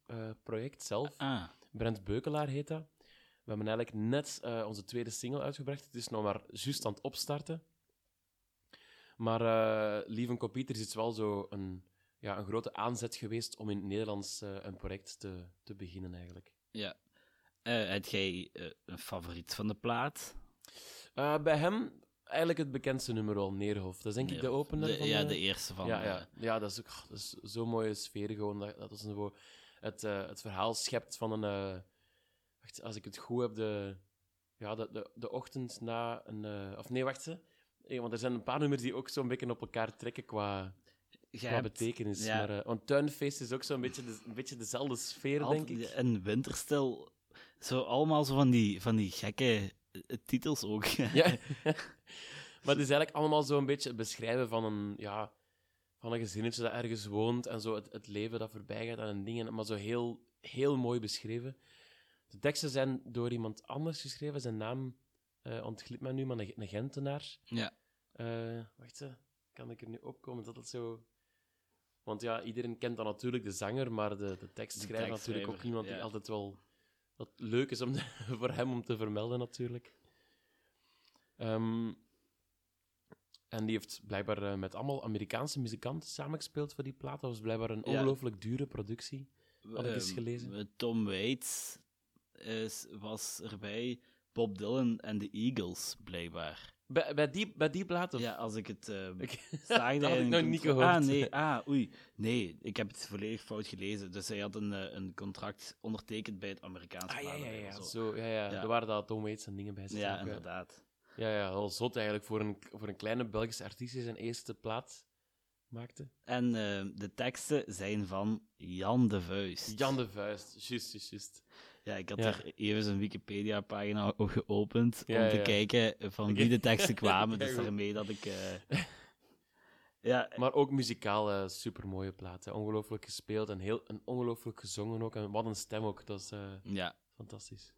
project zelf. Ah, Brent Beukelaar heet dat. We hebben eigenlijk net onze tweede single uitgebracht. Het is nog maar juist aan het opstarten. Maar Lieven Computers is wel zo een, ja, een grote aanzet geweest om in het Nederlands eh, een project te, te beginnen, eigenlijk. ja. Eh heb jij eh, een favoriet van de plaat? Bij hem eigenlijk het bekendste nummer wel, Neerhof. Dat is denk ik de opener de- van Ja, de... de eerste van... ja, ja. ja, dat is ook is zo'n mooie sfeer gewoon. Dat, dat is zo het, het verhaal schept van een... wacht, als ik het goed heb, de, ja, de, de, de ochtend na een... of nee, wacht ze. Nee, want er zijn een paar nummers die ook zo'n beetje op elkaar trekken qua, qua hebt betekenis. ja. Maar, eh, want Tuinfeest is ook zo'n beetje, de, een beetje dezelfde sfeer, denk ik. En Winterstil, zo allemaal zo van die, van die gekke eh, titels ook. Ja. maar het is eigenlijk allemaal zo'n beetje het beschrijven van een, ja, van een gezinnetje dat ergens woont en zo het, het leven dat voorbij gaat en dingen, maar zo heel heel mooi beschreven. De teksten zijn door iemand anders geschreven. Zijn naam eh ontglipt mij nu, maar een, een Gentenaar. Ja. Eh, wacht, kan ik er nu opkomen dat het zo... Want ja, iedereen kent dan natuurlijk de zanger, maar de, de tekstschrijver natuurlijk ook iemand ja. die altijd wel... Wat leuk is om voor hem om te vermelden, natuurlijk. Ehm, en die heeft blijkbaar eh, met allemaal Amerikaanse muzikanten samengespeeld voor die plaat. Dat was blijkbaar een Ja. ongelooflijk dure productie. Had ik eens Ehm, gelezen. Tom Waits is, was erbij, Bob Dylan en de Eagles, blijkbaar. Bij, bij, die, bij die plaat? Of? Ja, als ik het eh Ik- zag dat daar had ik nog niet gehoord. Ah, nee. Ah, oei. Nee, ik heb het volledig fout gelezen. Dus hij had een, eh, een contract ondertekend bij het Amerikaanse Ah, ja, ja, ja. zo. Zo, ja, ja. Ja. Er waren dat Tom en dingen bij. Ja, ook, inderdaad. Ja, ja, wel zot eigenlijk voor een, voor een kleine Belgische artiest die zijn eerste plaat maakte. En eh, de teksten zijn van Jan de Vuist. Jan de Vuist, juist, juist, juist. Ja, ik had Ja. er even zijn Wikipedia-pagina geopend Ja, om te ja. kijken van wie de teksten kwamen. Dus daarmee dat ik... eh, ja, Maar ook muzikaal eh supermooie plaat. hè. Ongelooflijk gespeeld en heel, en ongelooflijk gezongen ook. En wat een stem ook, dat is eh, ja, fantastisch.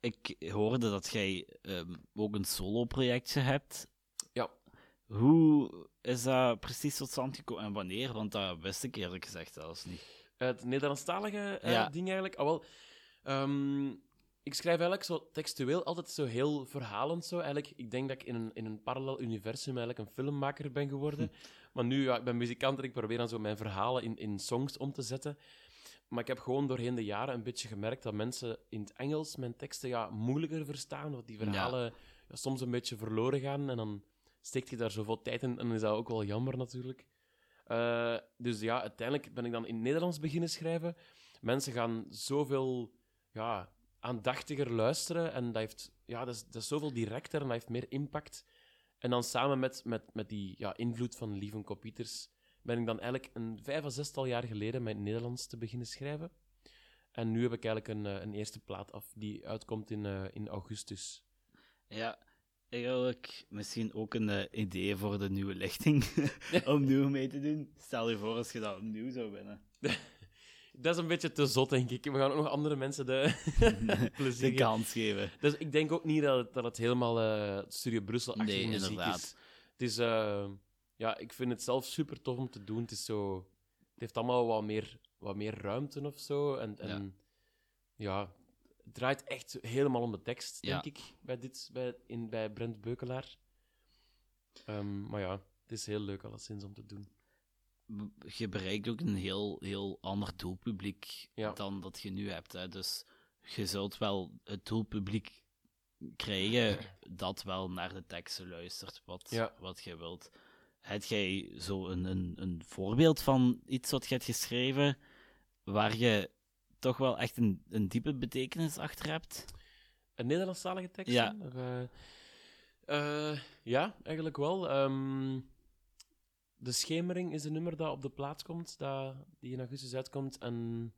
ik hoorde dat jij ehm, ook een solo-projectje hebt. Ja. Hoe is dat precies tot stand gekomen en wanneer? Want dat wist ik eerlijk gezegd zelfs niet. Het Nederlandstalige ding eigenlijk. Ah, wel, ehm, ik schrijf eigenlijk zo textueel altijd zo heel verhalend. Zo. Eigenlijk, ik denk dat ik in een, in een parallel universum eigenlijk een filmmaker ben geworden. Maar nu, ja, ik ben muzikant en ik probeer dan zo mijn verhalen in, in songs om te zetten. Maar ik heb gewoon doorheen de jaren een beetje gemerkt dat mensen in het Engels mijn teksten ja, moeilijker verstaan. Dat die verhalen ja, soms een beetje verloren gaan. En dan steekt je daar zoveel tijd in. En dan is dat ook wel jammer natuurlijk. Eh, dus ja, uiteindelijk ben ik dan in het Nederlands beginnen schrijven. Mensen gaan zoveel ja, aandachtiger luisteren. En dat, heeft, ja, dat, is, dat is zoveel directer en dat heeft meer impact. En dan samen met, met, met die ja, invloed van Lieven Kopieters ben ik dan eigenlijk een vijf of zestal jaar geleden met Nederlands te beginnen schrijven. En nu heb ik eigenlijk een, eh, een eerste plaat af die uitkomt in, eh, in augustus. Ja, eigenlijk misschien ook een eh, idee voor de nieuwe lichting om nieuw mee te doen. Stel je voor als je dat opnieuw zou winnen. Dat is een beetje te zot, denk ik. We gaan ook nog andere mensen de plezier De kans geven. Dus ik denk ook niet dat het, dat het helemaal eh Studio Brussel achter Nee, muziek inderdaad. is. Het is, eh, ja, ik vind het zelf super tof om te doen. Het is zo, het heeft allemaal wat meer, wat meer ruimte of zo. En, en ja. het draait echt helemaal om de tekst, Ja. denk ik, bij, dit, bij, in, bij Brent Beukelaar. Ehm, maar ja, het is heel leuk alleszins om te doen. Je bereikt ook een heel, heel ander doelpubliek Ja. dan dat je nu hebt. Hè. Dus je zult wel het doelpubliek krijgen dat wel naar de teksten luistert, wat, Ja. wat je wilt. Heb jij zo een, een, een voorbeeld van iets wat je hebt geschreven waar je toch wel echt een, een diepe betekenis achter hebt? Een Nederlandstalige tekst? Ja. eh, eh, ja, eigenlijk wel. Ehm, de Schemering is een nummer dat op de plaats komt, dat, die in augustus uitkomt. En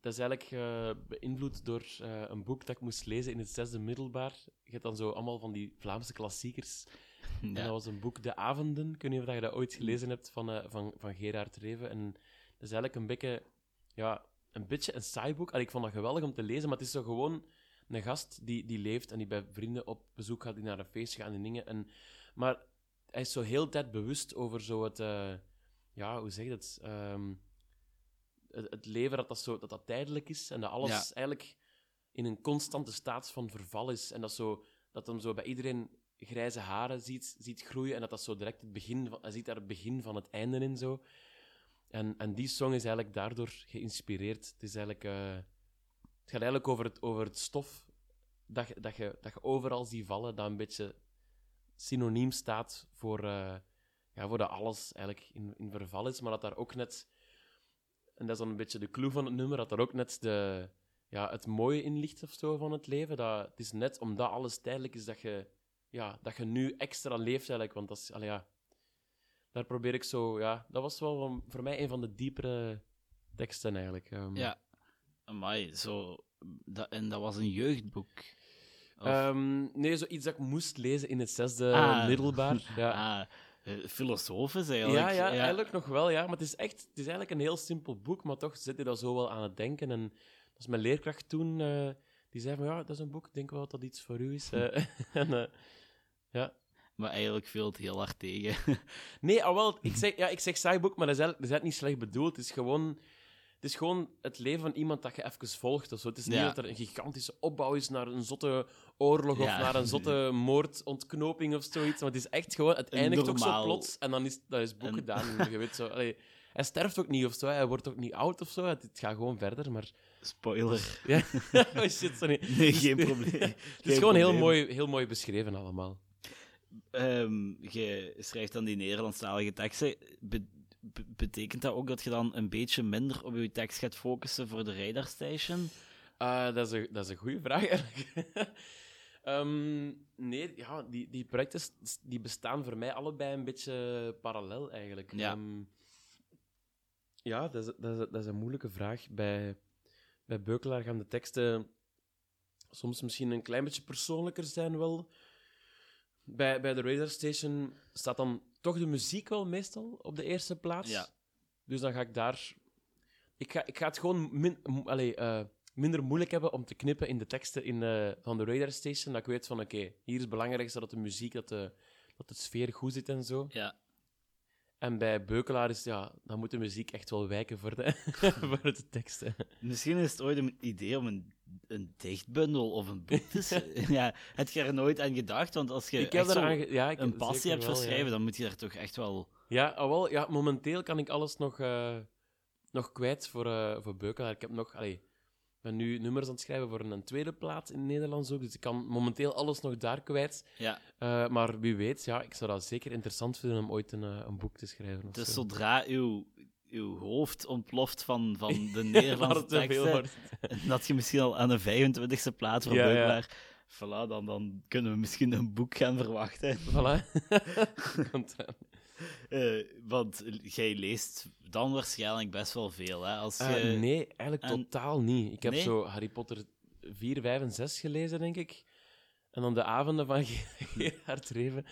dat is eigenlijk eh, beïnvloed door eh, een boek dat ik moest lezen in het zesde middelbaar. Je hebt dan zo allemaal van die Vlaamse klassiekers. En dat was een boek, De Avonden. Ik weet niet of je dat ooit gelezen hebt van, eh, van, van Gerard Reven. En dat is eigenlijk een beetje, ja, een beetje een saai boek. Allee, ik vond dat geweldig om te lezen, maar het is zo gewoon een gast die, die leeft en die bij vrienden op bezoek gaat, die naar een feestje gaat en dingen. En, maar hij is zo heel tijd bewust over zo het, eh, ja, hoe zeg je dat? Ehm, het, het leven dat dat, zo, dat dat tijdelijk is en dat alles Ja. eigenlijk in een constante staat van verval is. En dat, zo, dat hem zo bij iedereen grijze haren ziet, ziet groeien en dat dat zo direct het begin van, hij ziet daar het begin van het einde in zo. En, en die song is eigenlijk daardoor geïnspireerd. Het is eigenlijk, eh, het gaat eigenlijk over het, over het stof dat je, dat, je, dat je overal ziet vallen, dat een beetje synoniem staat voor, eh, ja, voor dat alles eigenlijk in, in verval is, maar dat daar ook net, en dat is dan een beetje de clue van het nummer, dat daar ook net de, ja, het mooie in ligt of van het leven. Dat, het is net omdat alles tijdelijk is dat je, ja, dat je nu extra leeft eigenlijk, want dat is, allee, ja, daar probeer ik zo, ja, dat was wel voor mij een van de diepere teksten eigenlijk. ehm. Ja, amai, zo... Dat, en dat was een jeugdboek. Ehm, nee, zoiets dat ik moest lezen in het zesde Ah. middelbaar. Ja. Ah, eh, filosofisch eigenlijk. Ja, ja, eigenlijk nog wel, ja. Maar het is echt, het is eigenlijk een heel simpel boek, maar toch zit je daar zo wel aan het denken. En dat is mijn leerkracht toen, eh, die zei van, ja, dat is een boek, ik denk wel dat dat iets voor u is. Eh, en, ja. Maar eigenlijk viel het heel hard tegen. Nee, al wel, ik zeg, ja, ik zeg saai boek, maar dat is, dat is niet slecht bedoeld. Het is gewoon... Het is gewoon het leven van iemand dat je even volgt. Of zo. Het is niet Ja. dat er een gigantische opbouw is naar een zotte oorlog of Ja. naar een zotte moordontknoping of zoiets. Maar het is echt gewoon... Het eindigt ook zo plots en dan is dat is boek gedaan. Je weet zo... allee, hij sterft ook niet of zo, hij wordt ook niet oud of zo. Het, het gaat gewoon verder, maar... Spoiler. Ja, oh shit, sorry. Nee, geen probleem. Het Geen is gewoon heel mooi, heel mooi beschreven allemaal. Ehm, je schrijft dan die Nederlandstalige teksten. Be- be- betekent dat ook dat je dan een beetje minder op je tekst gaat focussen voor de Radar Station? Ah, dat, is een, dat is een goede vraag, eigenlijk. Ehm, nee, ja, die, die projecten die bestaan voor mij allebei een beetje parallel, eigenlijk. Ja. Ehm, ja, dat is, dat, is, dat is een moeilijke vraag. Bij, bij Beukelaar gaan de teksten soms misschien een klein beetje persoonlijker zijn, wel. Bij, bij de Radar Station staat dan toch de muziek wel meestal op de eerste plaats. Ja. Dus dan ga ik daar... Ik ga, ik ga het gewoon min, eh, minder moeilijk hebben om te knippen in de teksten in, eh, van de Radar Station. Dat ik weet van, oké, hier is het belangrijkste dat de muziek, dat de, dat de sfeer goed zit en zo. Ja. En bij Beukelaar is, ja, dan moet de muziek echt wel wijken voor de, voor de teksten. Misschien is het ooit een idee om een, een dichtbundel of een boek te ja, heb je er nooit aan gedacht? Want als je ik heb echt zo eraan ge- ja, ik een passie hebt voor wel, ja. schrijven, dan moet je daar toch echt wel... Ja, ah, wel, ja, momenteel kan ik alles nog, eh, nog kwijt voor, eh voor Beukelaar. Ik heb nog, allee, ben nu nummers aan het schrijven voor een, tweede plaat in het Nederlands ook, dus ik kan momenteel alles nog daar kwijt. Ja, Eh, maar wie weet, ja, ik zou dat zeker interessant vinden om ooit een, eh, een boek te schrijven. Dus zo. zodra uw, uw hoofd ontploft van, van de Nederlandse teksten, dat je misschien al aan de 25e plaats voor Ja. Voilà, dan, dan kunnen we misschien een boek gaan verwachten. Voilà. Eh, want jij leest dan waarschijnlijk best wel veel, hè? Als je... Eh, nee, eigenlijk en- totaal niet. Ik heb Nee? zo Harry Potter 4, 5 en 6 gelezen, denk ik. En dan de avonden van Gerard Reven.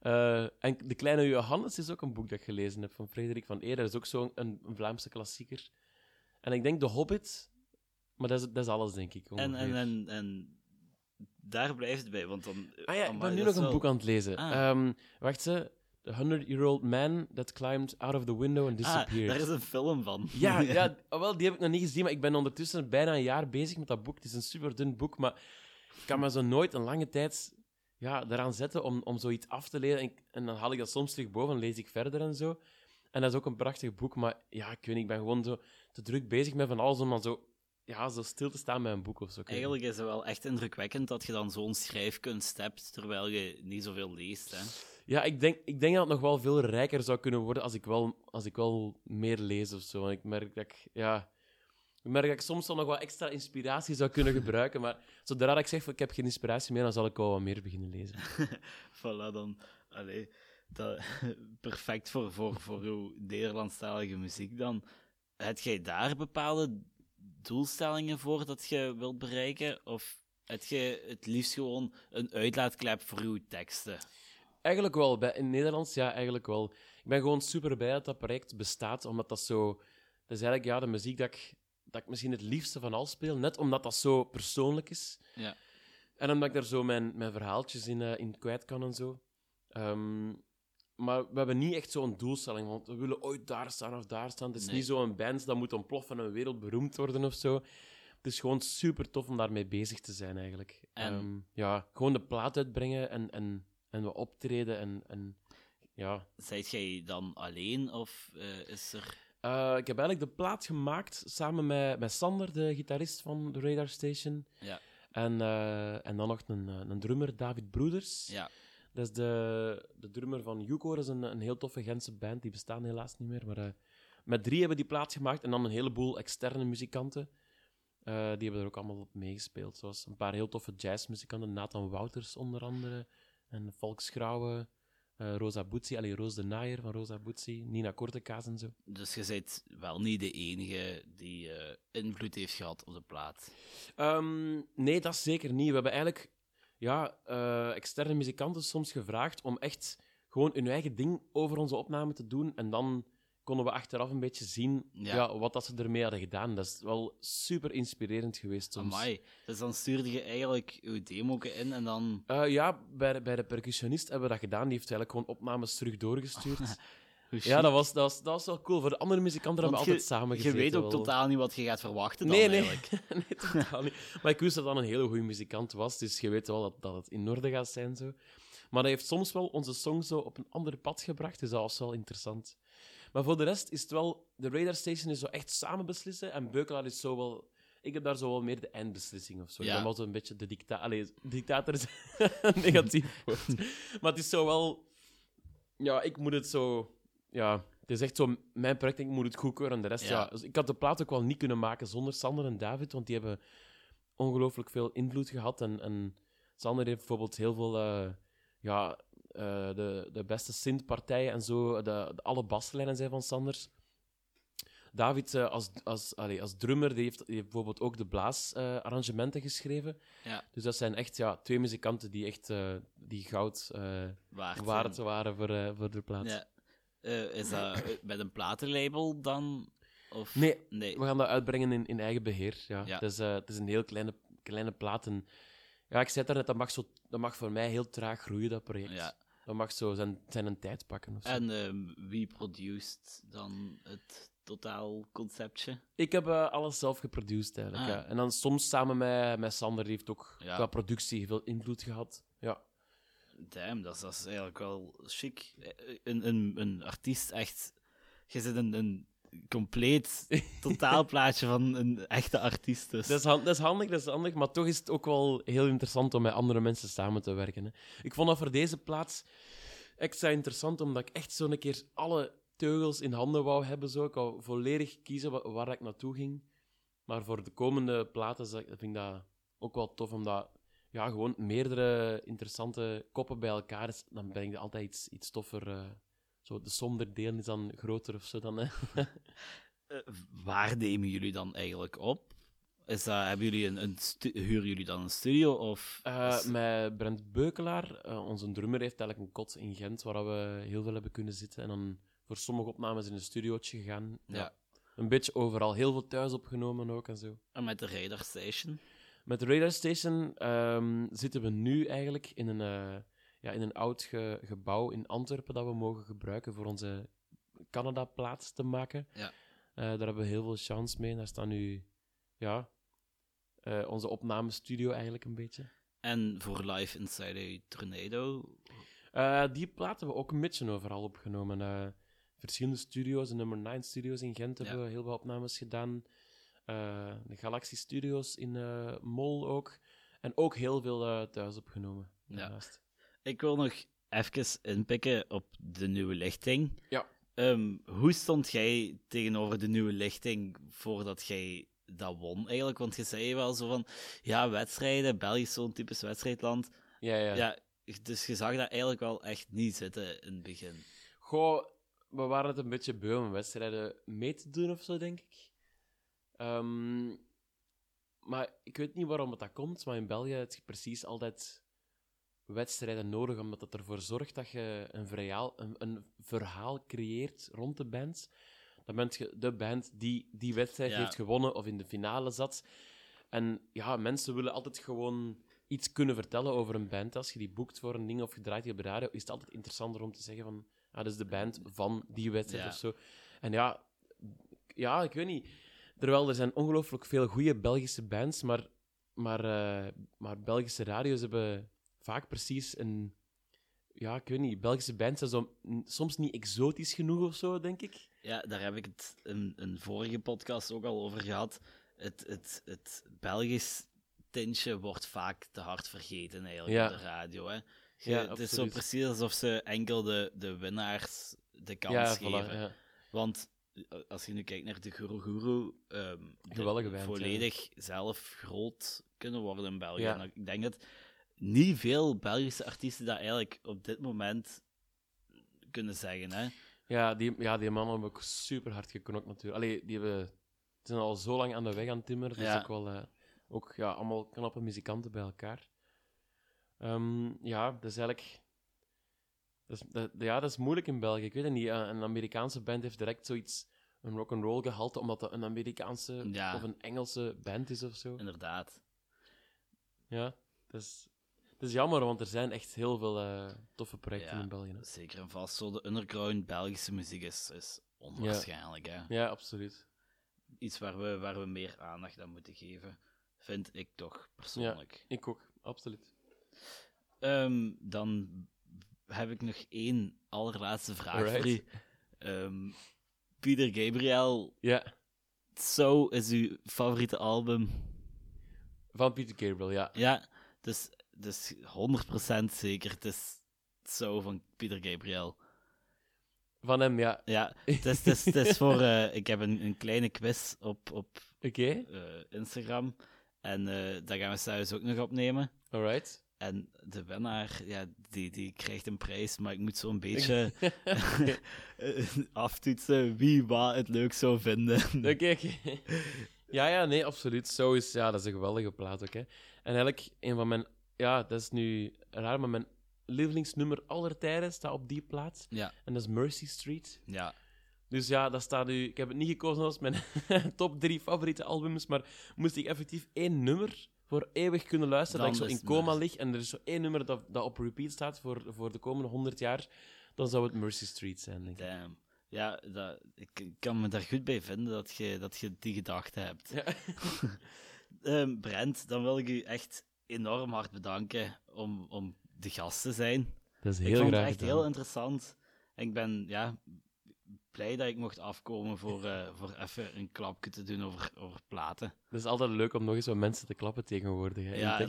Eh, en De Kleine Johannes is ook een boek dat ik gelezen heb van Frederik van Eer. Dat is ook zo'n een, een Vlaamse klassieker. En ik denk De Hobbit, maar dat is, dat is alles, denk ik. en, en, en, en daar blijft het bij, want dan... Ah ja, ik ben nu nog een wel- boek aan het lezen. Ah. Ehm, wacht ze. The Hundred-Year-Old Man That Climbed Out of the Window and Ah, Disappeared. daar is een film van. Ja, ja oh, wel, die heb ik nog niet gezien, maar ik ben ondertussen bijna een jaar bezig met dat boek. Het is een super dun boek, maar ik kan me zo nooit een lange tijd ja, daaraan zetten om, om zoiets af te lezen. En, dan haal ik dat soms terug boven en lees ik verder en zo. En dat is ook een prachtig boek, maar ja, ik weet niet, ik ben gewoon zo te druk bezig met van alles om dan zo, ja, zo stil te staan met een boek of zo. Eigenlijk is het wel echt indrukwekkend dat je dan zo'n schrijfkunst hebt, terwijl je niet zoveel leest, hè. Ja, ik denk, ik denk dat het nog wel veel rijker zou kunnen worden als ik wel, als ik wel meer lees of zo. Ik merk dat ik, ja, ik merk dat ik soms wel nog wat extra inspiratie zou kunnen gebruiken. Maar zodra ik zeg ik heb geen inspiratie meer, dan zal ik wel wat meer beginnen lezen. Voilà, dan... Allee, dat, perfect voor, voor, voor uw Nederlandstalige muziek dan. Heb jij daar bepaalde doelstellingen voor dat je wilt bereiken? Of heb je het liefst gewoon een uitlaatklep voor uw teksten? Eigenlijk wel. Bij, in het Nederlands, ja, eigenlijk wel. Ik ben gewoon super blij dat dat project bestaat, omdat dat zo... Dat is eigenlijk ja, de muziek dat ik, dat ik misschien het liefste van al speel, net omdat dat zo persoonlijk is. Ja. En omdat ik daar zo mijn, mijn verhaaltjes in, eh, in kwijt kan en zo. Ehm, maar we hebben niet echt zo'n doelstelling, want we willen ooit daar staan of daar staan. Het is Nee. niet zo'n band dat moet ontploffen en wereldberoemd worden of zo. Het is gewoon super tof om daarmee bezig te zijn, eigenlijk. En- Ehm, ja, gewoon de plaat uitbrengen en, en, en we optreden en, en ja. Zijt jij dan alleen of eh, is er... Eh, ik heb eigenlijk de plaat gemaakt samen met, met Sander, de gitarist van de Radar Station. Ja. En, eh, en dan nog een, een drummer, David Broeders. Ja, Dat is de, de drummer van Yuko. Dat is een, een heel toffe Gentse band. Die bestaan helaas niet meer. Maar met drie hebben die plaat gemaakt. En dan een heleboel externe muzikanten. Die hebben er ook allemaal op meegespeeld. Zoals een paar heel toffe jazzmuzikanten. Nathan Wouters onder andere. En Volk Schrauwe. eh, Rosa Boetsi. Allee, Roos de Naaier van Rosa Boetsi. Nina Kortekaas en zo. dus je bent wel niet de enige die eh, invloed heeft gehad op de plaat. Ehm, nee, dat zeker niet. We hebben eigenlijk ja, eh, externe muzikanten soms gevraagd om echt gewoon hun eigen ding over onze opname te doen. En dan konden we achteraf een beetje zien Ja. ja. wat dat ze ermee hadden gedaan. Dat is wel super inspirerend geweest soms. Amai. Dus dan stuurde je eigenlijk je demo in en dan... Eh, ja, bij de, bij de percussionist hebben we dat gedaan. Die heeft eigenlijk gewoon opnames terug doorgestuurd. Ja, dat was, dat, was, dat was wel cool. Voor de andere muzikanten hebben we altijd samen Je gezeten. weet ook wel. totaal niet wat je gaat verwachten dan Nee, nee. eigenlijk. nee, totaal niet. Maar ik wist dat dat een hele goede muzikant was, dus je weet wel dat, dat het in orde gaat zijn. Zo. Maar hij heeft soms wel onze song zo op een ander pad gebracht, dus dat was wel interessant. Maar voor de rest is het wel... De Radar Station is zo echt samen beslissen en Beukelaar is zo wel... Ik heb daar zo wel meer de eindbeslissing of zo. Ja. Ik ben een beetje de dicta Allee, dictator is een negatief woord. Maar het is zo wel... Ja, ik moet het zo... Ja, het is echt zo mijn project, ik moet het goedkeuren. En de rest, Ja. ja. Dus ik had de plaat ook wel niet kunnen maken zonder Sander en David, want die hebben ongelooflijk veel invloed gehad. En, en Sander heeft bijvoorbeeld heel veel... eh, ja, eh, de, de beste synthpartijen en zo. De, de- alle baslijnen zijn van Sanders. David eh, als, als, als drummer die heeft, die heeft bijvoorbeeld ook de blaasarrangementen geschreven. Ja. Dus dat zijn echt ja, twee muzikanten die echt eh, die goud Waard. waard waren voor, voor de plaat. Ja. Is dat met een platenlabel dan? Of... Nee, Nee. we gaan dat uitbrengen in, in eigen beheer. Ja. Ja. Het, is, het is een heel kleine, kleine plaat. En, ja, ik zei het net, dat mag, zo, dat mag voor mij heel traag groeien, dat project. Ja. Dat mag zo zijn, zijn een tijd pakken. Of zo. En ehm, wie produceert dan het totaalconceptje? Ik heb eh, alles zelf geproduceerd eigenlijk. Ah. Ja. En dan soms samen met, met Sander, die heeft ook Ja. qua productie veel invloed gehad. Ja. Damn, dat is, dat is eigenlijk wel chic. Eh, Een, een, een artiest echt... Je zit een, een compleet totaalplaatje van een echte artiest. Dus. Dat, is hand- dat is handig, dat is handig, maar toch is het ook wel heel interessant om met andere mensen samen te werken. Hè. Ik vond dat voor deze plaats extra interessant, omdat ik echt zo'n keer alle teugels in handen wou hebben. Zo. Ik wou volledig kiezen wa- waar ik naartoe ging. Maar voor de komende platen vind ik dat ook wel tof, omdat ja, gewoon meerdere interessante koppen bij elkaar is. Dan ben ik altijd iets, iets toffer. eh, zo, de som der delen is dan groter of zo. Dan, hè. Eh, waar nemen jullie dan eigenlijk op? Is dat, hebben jullie een, huren jullie dan een studio? Of Eh, is- met Brent Beukelaar, eh, onze drummer, heeft eigenlijk een kot in Gent waar we heel veel hebben kunnen zitten. En dan voor sommige opnames in een studiootje gegaan. Ja. Een beetje overal. Heel veel thuis opgenomen ook en zo. en met de Radar Station? Met de Radar Station ehm, zitten we nu eigenlijk in een, ja, in een oud ge- gebouw in Antwerpen dat we mogen gebruiken voor onze Canada-plaats te maken. Ja. Eh, daar hebben we heel veel chance mee. Daar staat nu ja, eh, onze opnamestudio eigenlijk een beetje. En voor Live Inside a Tornado? Eh, die platen hebben we ook een beetje overal opgenomen. Verschillende studio's, de nummer 9 studios in Gent hebben Ja. we heel veel opnames gedaan. De Galaxy Studios in Mol ook. En ook heel veel thuis opgenomen. Ja. daarnaast. Ik wil nog even inpikken op de nieuwe lichting. Ja. Ehm, hoe stond jij tegenover de nieuwe lichting voordat jij dat won eigenlijk? Want je zei wel zo van, ja, wedstrijden, België is zo'n typisch wedstrijdland. Ja, ja. Ja, dus je zag dat eigenlijk wel echt niet zitten in het begin. Goh, we waren het een beetje beu om wedstrijden mee te doen of zo, denk ik. Ehm, maar ik weet niet waarom het dat komt, maar in België heb je precies altijd wedstrijden nodig, omdat het ervoor zorgt dat je een verhaal, een, een verhaal creëert rond de band. Dan bent je de band die die wedstrijd Ja. heeft gewonnen of in de finale zat. En ja, mensen willen altijd gewoon iets kunnen vertellen over een band. Als je die boekt voor een ding of je draait die op de radio, is het altijd interessanter om te zeggen van, ah, dat is de band van die wedstrijd Ja. of zo. En ja, ja, ik weet niet. Terwijl er zijn ongelooflijk veel goede Belgische bands, maar, maar, eh, maar Belgische radio's hebben vaak precies een... Ja, ik weet niet. Belgische bands zijn zo, soms niet exotisch genoeg of zo, denk ik. Ja, daar heb ik het in een vorige podcast ook al over gehad. Het, het, het Belgisch tintje wordt vaak te hard vergeten eigenlijk Ja. op de radio. Hè. Je- Ja, het is zo precies alsof ze enkel de, de winnaars de kans ja, geven. voilà, ja. Want eh, als je nu kijkt naar de Guru Guru, die Geweldige band, volledig zelf groot kunnen worden in België. Ik denk dat niet veel Belgische artiesten dat eigenlijk op dit moment kunnen zeggen. Hè? Ja, die, ja, die mannen hebben ook super hard geknokt natuurlijk. Allee, die hebben, zijn al zo lang aan de weg aan het timmeren. Dus Ja. ook wel eh, ook, ja, allemaal knappe muzikanten bij elkaar. Ehm, ja, dat is eigenlijk... Dat is, dat- ja, dat is moeilijk in België. Ik weet het niet. eh, Een Amerikaanse band heeft direct zoiets, een rock'n'roll gehalte, omdat dat een Amerikaanse Ja. of een Engelse band is of zo. Inderdaad. Ja, dat is, dat is jammer, want er zijn echt heel veel eh, toffe projecten Ja. in België. hè. Zeker en vast zo de underground Belgische muziek is, is onwaarschijnlijk. Hè? Ja, absoluut. Iets waar we, waar we meer aandacht aan moeten geven, vind ik toch persoonlijk. Ik ook, absoluut. Ehm, dan heb ik nog één allerlaatste vraag voor u. Ehm, Pieter Gabriel, Ja, So is uw favoriete album. van Peter Gabriel, ja. Ja, dus, dus 100% zeker. Het is So van Pieter Gabriel. Van hem, ja. Ja, het is, het is, het is voor. eh, ik heb een, een kleine quiz op, op Oké, eh, Instagram. En eh daar gaan we straks ook nog opnemen. alright. En de winnaar, ja, die, die krijgt een prijs, maar ik moet zo'n beetje aftoetsen wie wat het leuk zou vinden. Oké. Ja, ja, nee, absoluut. Zo is, ja, dat is een geweldige plaat ook, hè. En eigenlijk, een van mijn, ja, dat is nu raar, maar mijn lievelingsnummer aller tijden staat op die plaat. Ja, En dat is Mercy Street. ja, Dus ja, dat staat u... Ik heb het niet gekozen als mijn top drie favoriete albums, maar moest ik effectief één nummer voor eeuwig kunnen luisteren, Dan dat ik zo in coma lig, en er is zo één nummer dat, dat op repeat staat voor, voor de komende honderd jaar, dan zou het Mercy Street zijn, denk ik. damn. Ja, dat, ik kan me daar goed bij vinden dat je, dat je die gedachte hebt. Ja. Ehm, Brent, dan wil ik u echt enorm hard bedanken om, om de gast te zijn. Dat is ik heel vond graag het echt heel interessant. En ik ben ja, blij dat ik mocht afkomen voor, eh, voor even een klapje te doen over, over platen. Het is altijd leuk om nog eens wat mensen te klappen tegenwoordig. Hè, Ja, ja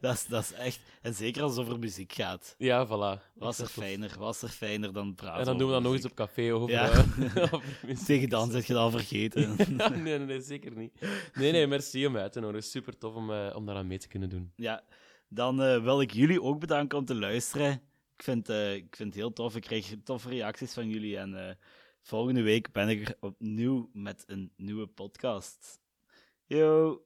dat, is, dat is echt... En zeker als het over muziek gaat. Ja, voilà. Was er fijner, was er fijner dan praten En dan doen we dat nog eens op café over. Ja. eh. Tegen dan zit je dat al vergeten. Ja, nee, nee, nee, zeker niet. Nee, nee, merci om uit te nodigen. Super tof om, eh, om daaraan mee te kunnen doen. Ja, dan wil ik jullie ook bedanken om te luisteren. Ik vind, eh, ik vind het heel tof. Ik krijg toffe reacties van jullie. En eh, volgende week ben ik er opnieuw met een nieuwe podcast. Yo!